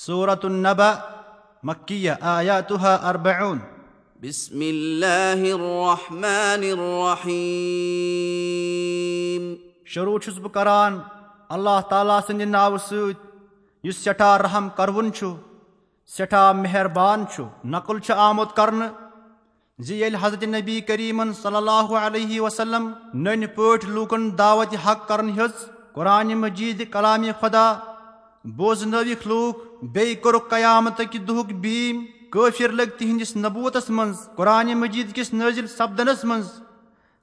سورة النبأ مكية آياتها أربعون بسم الله الرحمن الرحيم شروع چھُس بہٕ کران اللہ تعالیٰ سٕنٛدِ ناوٕ سۭتۍ یُس سٮ۪ٹھاہ رحم کروُن چھُ سٮ۪ٹھاہ مہربان چھُ نقل چھُ آمُت کرنہٕ زِ ییٚلہِ حضرت نبی کریٖمن صلی اللہُ علیہ وسلم نٔنۍ پٲٹھۍ لوٗکن دعوت حق کرن ہیٚژ قۄرانہِ مجیٖد کلامہِ خۄدا بوزنٲوِکھ لوٗکھ بیٚیہِ کوٚرُکھ قیامتٕکہِ دۄہُک بیٖم کٲفِر لٔگۍ تِہنٛدِس نبوٗتس منٛز قۄرانہِ مجیٖد کِس نٲزِل سپدنس منٛز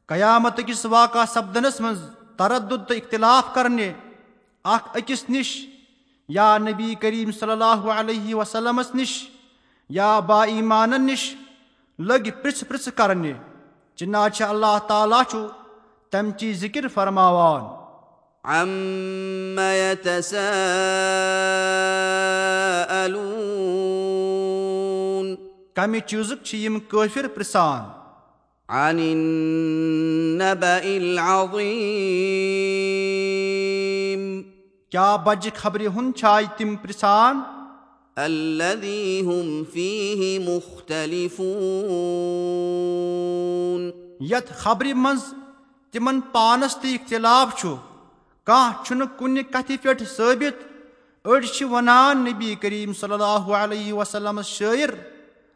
قیامتہٕ کِس واقع سپدنس منٛز تردُد تہٕ اختِلاف کرنہِ اکھ أکِس نِش یا نبی کریٖم صلی اللہُ علیہ وسلمس نِش یا با ایمانن نِش لٔگۍ پرژھ پرژھ کرنہِ چِناچہِ اللہ تعالیٰ چھُ تمچی ذِکِر فرماوان عم يتساءلون کمہِ چیٖزُک چھِ یِم کٲفِر عن النبأ العظيم کیٛاہ بجہِ خبرِ ہُنٛد چھاے تِم پرژھان الذي هم فيه مختلفون یتھ خبرِ منٛز تِمن پانس تہِ اختِلاف چھُ کانٛہہ چھُنہٕ کُنہِ کتھِ پٮ۪ٹھ ثٲبِت أڑۍ چھِ ونان نبی کریم صلی اللہُ علیہ وسلمس شٲعر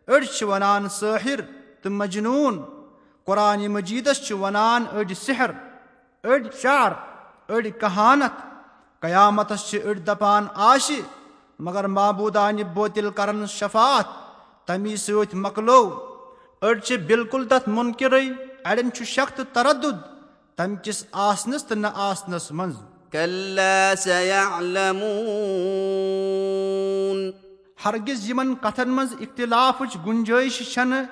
أڑۍ چھِ ونان سٲحِر تہٕ مجنوٗن قۄرانہِ مجیٖدس چھِ ونان أڑۍ سحر أڑۍ شعر أڑۍ کہانت قیامتس چھِ أڑۍ دپان آسہِ مگر معبوٗدانہِ بٲطِل کرن شفات تمی سۭتۍ مۄکلو أڑۍ چھِ بالکُل تتھ مُنکِرٕے اڑٮ۪ن چھُ شک تہٕ تردُد تمہِ کِس آسنس تہٕ نہ آسنس منٛز۔ كلا سيعلمون ہرگِز یِمن کتھن منٛز اختِلافٕچ گُنجٲیش چھنہٕ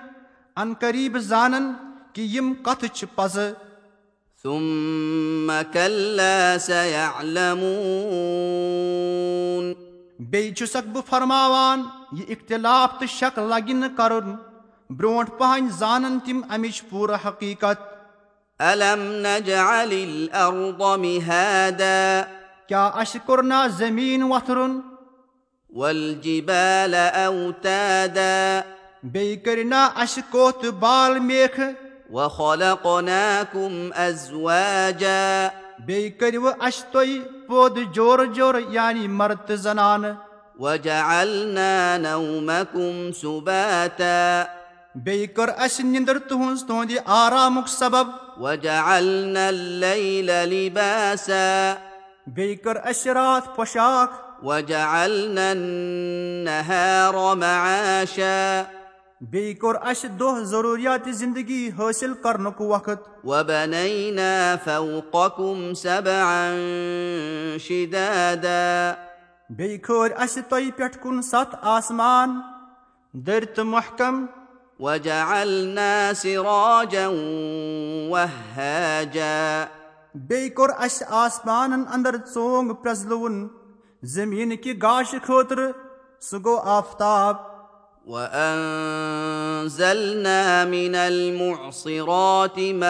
ان قریٖب زانن کہِ یِم کتھٕ چھِ پزٕ۔ ثم كلا سيعلمون بیٚیہِ چھُسکھ بہٕ فرماوان یہِ اختِلاف تہٕ شک لگہِ نہٕ کرُن۔ برونٛٹھ پہن زانن تِم امِچ پوٗرٕ حقیٖقت الم نجعل الارض مهادا کیٛاہ اَسہِ کوٚر نا زمیٖن وۄتھرُن والجبال اوتادا بیٚیہِ کٔرِ نا اَسہِ تہٕ بال میکھٕ وخلقناكم ازواجا بیٚیہِ کٔرِوٕ اَسہِ جورٕ جورٕ یعنی مرد تہٕ زنانہٕ وجعلنا نومكم سباتا بیٚیہِ کٔر اَسہِ نِندٕر تُہنٛز تُہنٛدِ آرامُک سبب وجعلنا الليل لباسا بیٚیہِ کٔر اَسہِ راتھ پۄشاک وجعلنا النهار معاشا بیٚیہِ کوٚر اَسہِ دۄہ ضروٗریاتہِ زندگی حٲصِل کرنُک وقت وبنينا فوقكم سبعا شدادا بیٚیہِ کھٲرۍ اَسہِ تۄہہِ پٮ۪ٹھ کُن ستھ آسمان دٔرۍ تہٕ محکم وجعلنا سراجا وهاجا. بیٚیہِ کوٚر اَسہِ آسمانن انٛدر ژونٛگ پرٛزلوُن زٔمیٖنہٕ کہِ گاشہٕ خٲطرٕ سُہ گوٚو آفتاب. وانزلنا من المعصرات ماء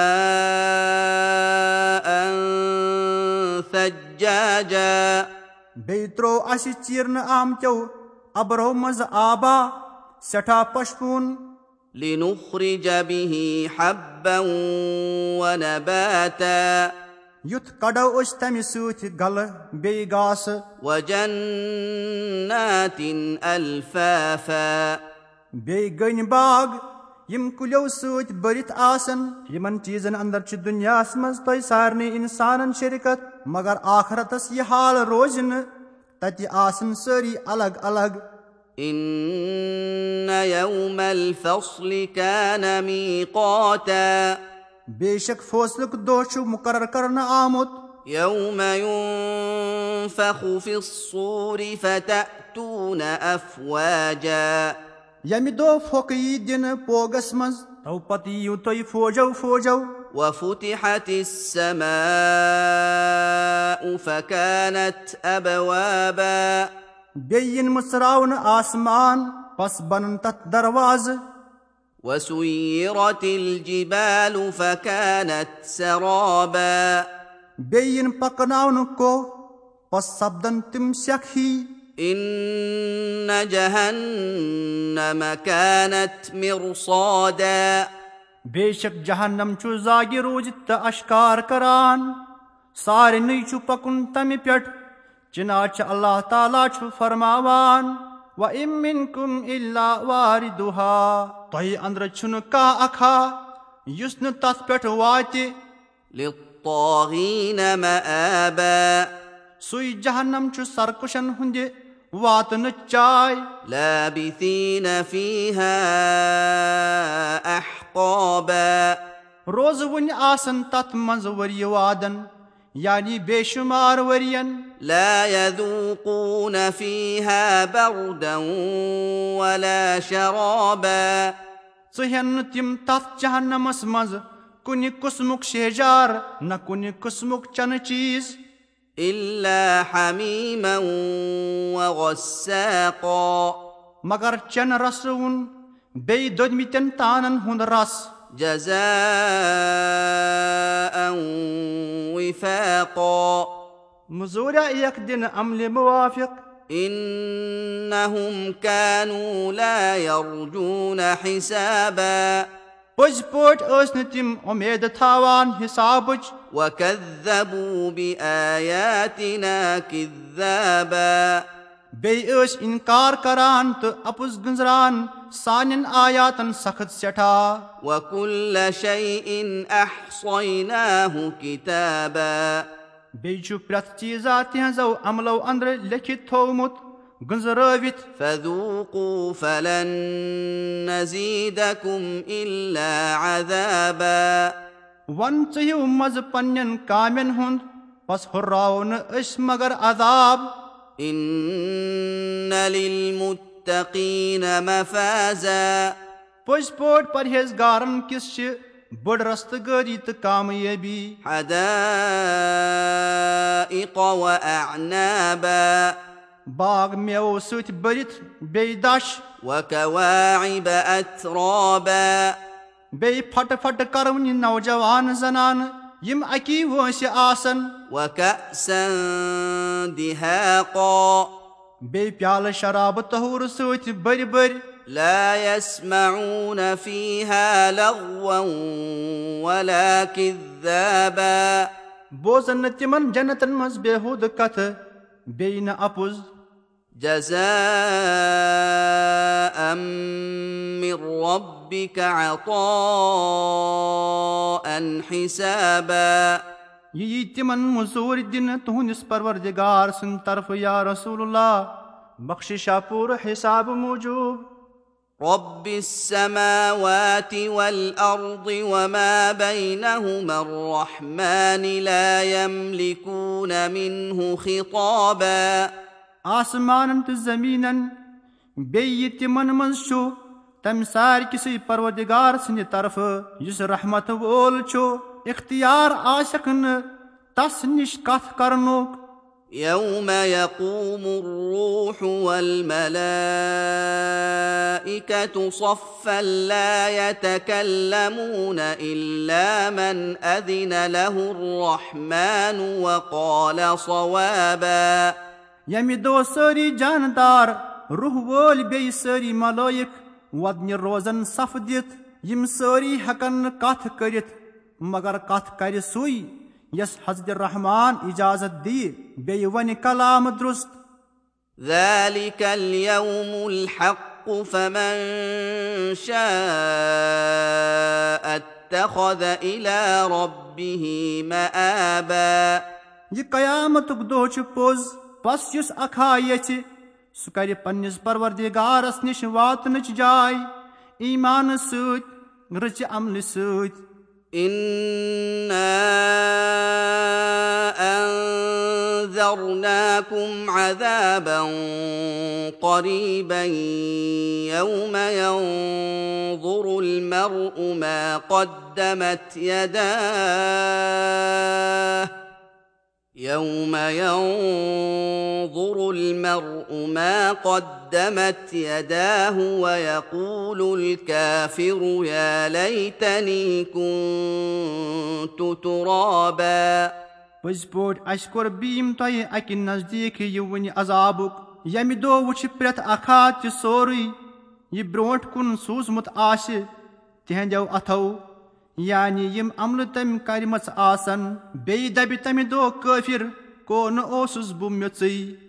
ثجاجا بیٚیہِ تروو اَسہِ چیٖرنہٕ آمتیو اَبرو منٛزٕ آبا سٮ۪ٹھاہ پشپوٗن لنخرج به حبا ونباتا. یُتھ کڑو أسۍ تمہِ سۭتۍ گلہٕ بیٚیہِ گاسہٕ وجنات الفافا بیٚیہِ گٔنۍ باغ یِم کُلیو سۭتۍ بٔرِتھ آسن یِمن چیٖزن انٛدر چھِ دُنیاہس منٛز تۄہہِ سارنٕے اِنسانن شرکت مگر آخرتس یہِ حال روزِ نہٕ تتہِ آسن سٲری الگ الگ إن يوم الفصل كان ميقاتا. بے شک فٲصلُک دۄہ چھُ مُقرر کرنہٕ آمُت يوم ينفخ في الصور فتأتون أفواجا. ییٚمہِ دۄہ پھۄکہٕ یی دِنہٕ پوگس منٛز. تو پتہٕ یِیِو تُہۍ فوجو فوجو. وفتحت السماء فكانت أبوابا بیٚیہِ یِن مٕژراونہٕ آسمان پس بنن تتھ دروازٕ وسيرت الجبال فكانت سرابا. بیٚیہِ یِن پکناونہٕ کو پس سپدن تِم سٮ۪کھ ہی ان جهنم كانت مرصادا. بے شک جہنم چھُ زاگہِ روٗزِتھ تہٕ اشکار کران سارنٕے چھُ پکُن تمہِ پٮ۪ٹھ چِناچہِ اللہ تعالیٰ چھُ فرماوان و اِمِن کُم اللہ وارِ دُہا تۄہہِ أنٛدرٕ چھُنہٕ کانٛہہ اکھا یُس نہٕ تتھ پٮ۪ٹھ واتہِ سُے جہنم چھُ سرکُشن ہٕنٛدِ واتنہٕ چاے لابثين فيها احقابا روزٕ وُنہِ آسن تتھ منٛز ؤرۍ وادن یعنی بے شُمار ؤرین لا يذوقون فيها بردا ولا شرابا. ژٕ ہٮ۪ن نہٕ تِم تتھ جہنمس منٛز کُنہِ قٕسمُک شہجار نہ کُنہِ قٕسمُک چنہٕ چیٖز الا حميما وغساقا مگر چنہٕ رسہٕ وُن بیٚیہِ دۄدمٕتٮ۪ن تانن ہُنٛد رس جزاء وفاقا مزوٗریا یِکھ دِنہٕ عملہِ مُوافِق. انهم كانوا لا يرجون حسابا. پٔزۍ پٲٹھۍ ٲسۍ نہٕ تِم اُمید تھاوان حِسابٕچ وكذبوا باياتنا كذابا. بیٚیہِ ٲسۍ اِنکار کران تہٕ اَپُز گٔنٛزران سانٮ۪ن آیاتن سخت سٮ۪ٹھاہ وكل شيء احصيناه كتابا بیٚیہِ چھُ پرٛٮ۪تھ چیٖزا تِہنٛزو عملو انٛدرٕ لیکھِتھ گٔنٛزرٲوِتھ فذوقوا فلن نزيدكم الا عذابا. وۄنۍ ژٕہِو مزٕ پننٮ۪ن کامٮ۪ن ہُنٛد بس ہُرراوو نہٕ أسۍ مگر عذاب. ان للمتقين مفازا. پٔزۍ پٲٹھۍ پرہیزگارن کِس چھِ بٔڑ رستہٕ گٲری تہٕ کامیٲبی باغ میوٕ سۭتۍ بٔرِتھ بیٚیہِ دَچھ بیٚیہِ پھٹہٕ پھٹہٕ کروٕنہِ نوجوان زنانہٕ یِم اکی وٲنٛسہِ آسن وكأسا دهاقا بیٚیہِ پیالہٕ شرابہٕ تہوٗرٕ سۭتۍ بٔرِ بٔرِ لا يسمعون فيها لغوا ولا كذابا. بوزن نہٕ تِمن جنتن منٛز بےحد کتھٕ بیٚیہِ نہٕ اَپُز جزاء من ربك عطاء حسابا. یہِ یی تِمن موٚزوٗرۍ دِنہٕ تُہنٛدِس پروردِگار سٕنٛدِ طرفہٕ یا رسول اللہ بخشِشا پوٗرٕ حِسابہٕ موٗجوٗب رب السماوات والارض وما بينهما الرحمن لا يملكون منه خطابا آسمانن تہٕ زٔمیٖنن بیٚیہِ یہِ تِمن منٛز چھُ تمہِ سارِ کِسٕے پروردِگار سٕنٛدِ طرفہٕ یُس رحمت وول چھُ اختیار آسٮ۪کھ نہٕ تس نِش کتھ کرنُک يوم يقوم الروح والملائكة صفا لا يتكلمون إلا من أذن له الرحمن وقال صوابا. ییٚمہِ دۄہ سٲری جاندار روح وٲلۍ بیٚیہِ سٲری ملٲیِک وۄدنہِ روزن صف یِم سٲری ہٮ۪کن نہٕ کتھ کٔرِتھ مگر کتھ کرِ سُے یس حضرت رحمان اِجازت دِیہِ بیٚیہِ وَنہِ کلام درُست ذلك اليوم الحق فمن شاء اتخذ إلى ربه مآبا. یہِ قیامتُک دۄہ چھُ پوٚز بس یُس اکھا یژھِ سُہ کرِ پننِس پروردِگارس نِش واتنٕچ جاے ایٖمانہٕ سۭتۍ رٕژِ عملہِ سۭتۍ إنا أنذرناكم عذابا قريبا يوم ينظر المرء ما قدمت يداه يوم ينظر المرء ما قدمت يداه ويقول الكافر يا ليتني كنت ترابا پٔزۍ پٲٹھۍ اَسہِ کوٚر بیٖم تۄہہِ اَکہِ نزدیٖک یہِ وٕنہِ عذابُک ییٚمہِ دۄہ وٕچھِ پرٛٮ۪تھ اکھاد تہِ سورُے یہِ برونٛٹھ کُن سوٗزمُت آسہِ تِہنٛدیو اَتھو یعنی یِم عملہٕ تٔمۍ کرِمژٕ آسن بیٚیہِ دَبہِ تَمہِ دۄہ کٲفِر کو نہٕ اوسُس بہٕ میٚژٕے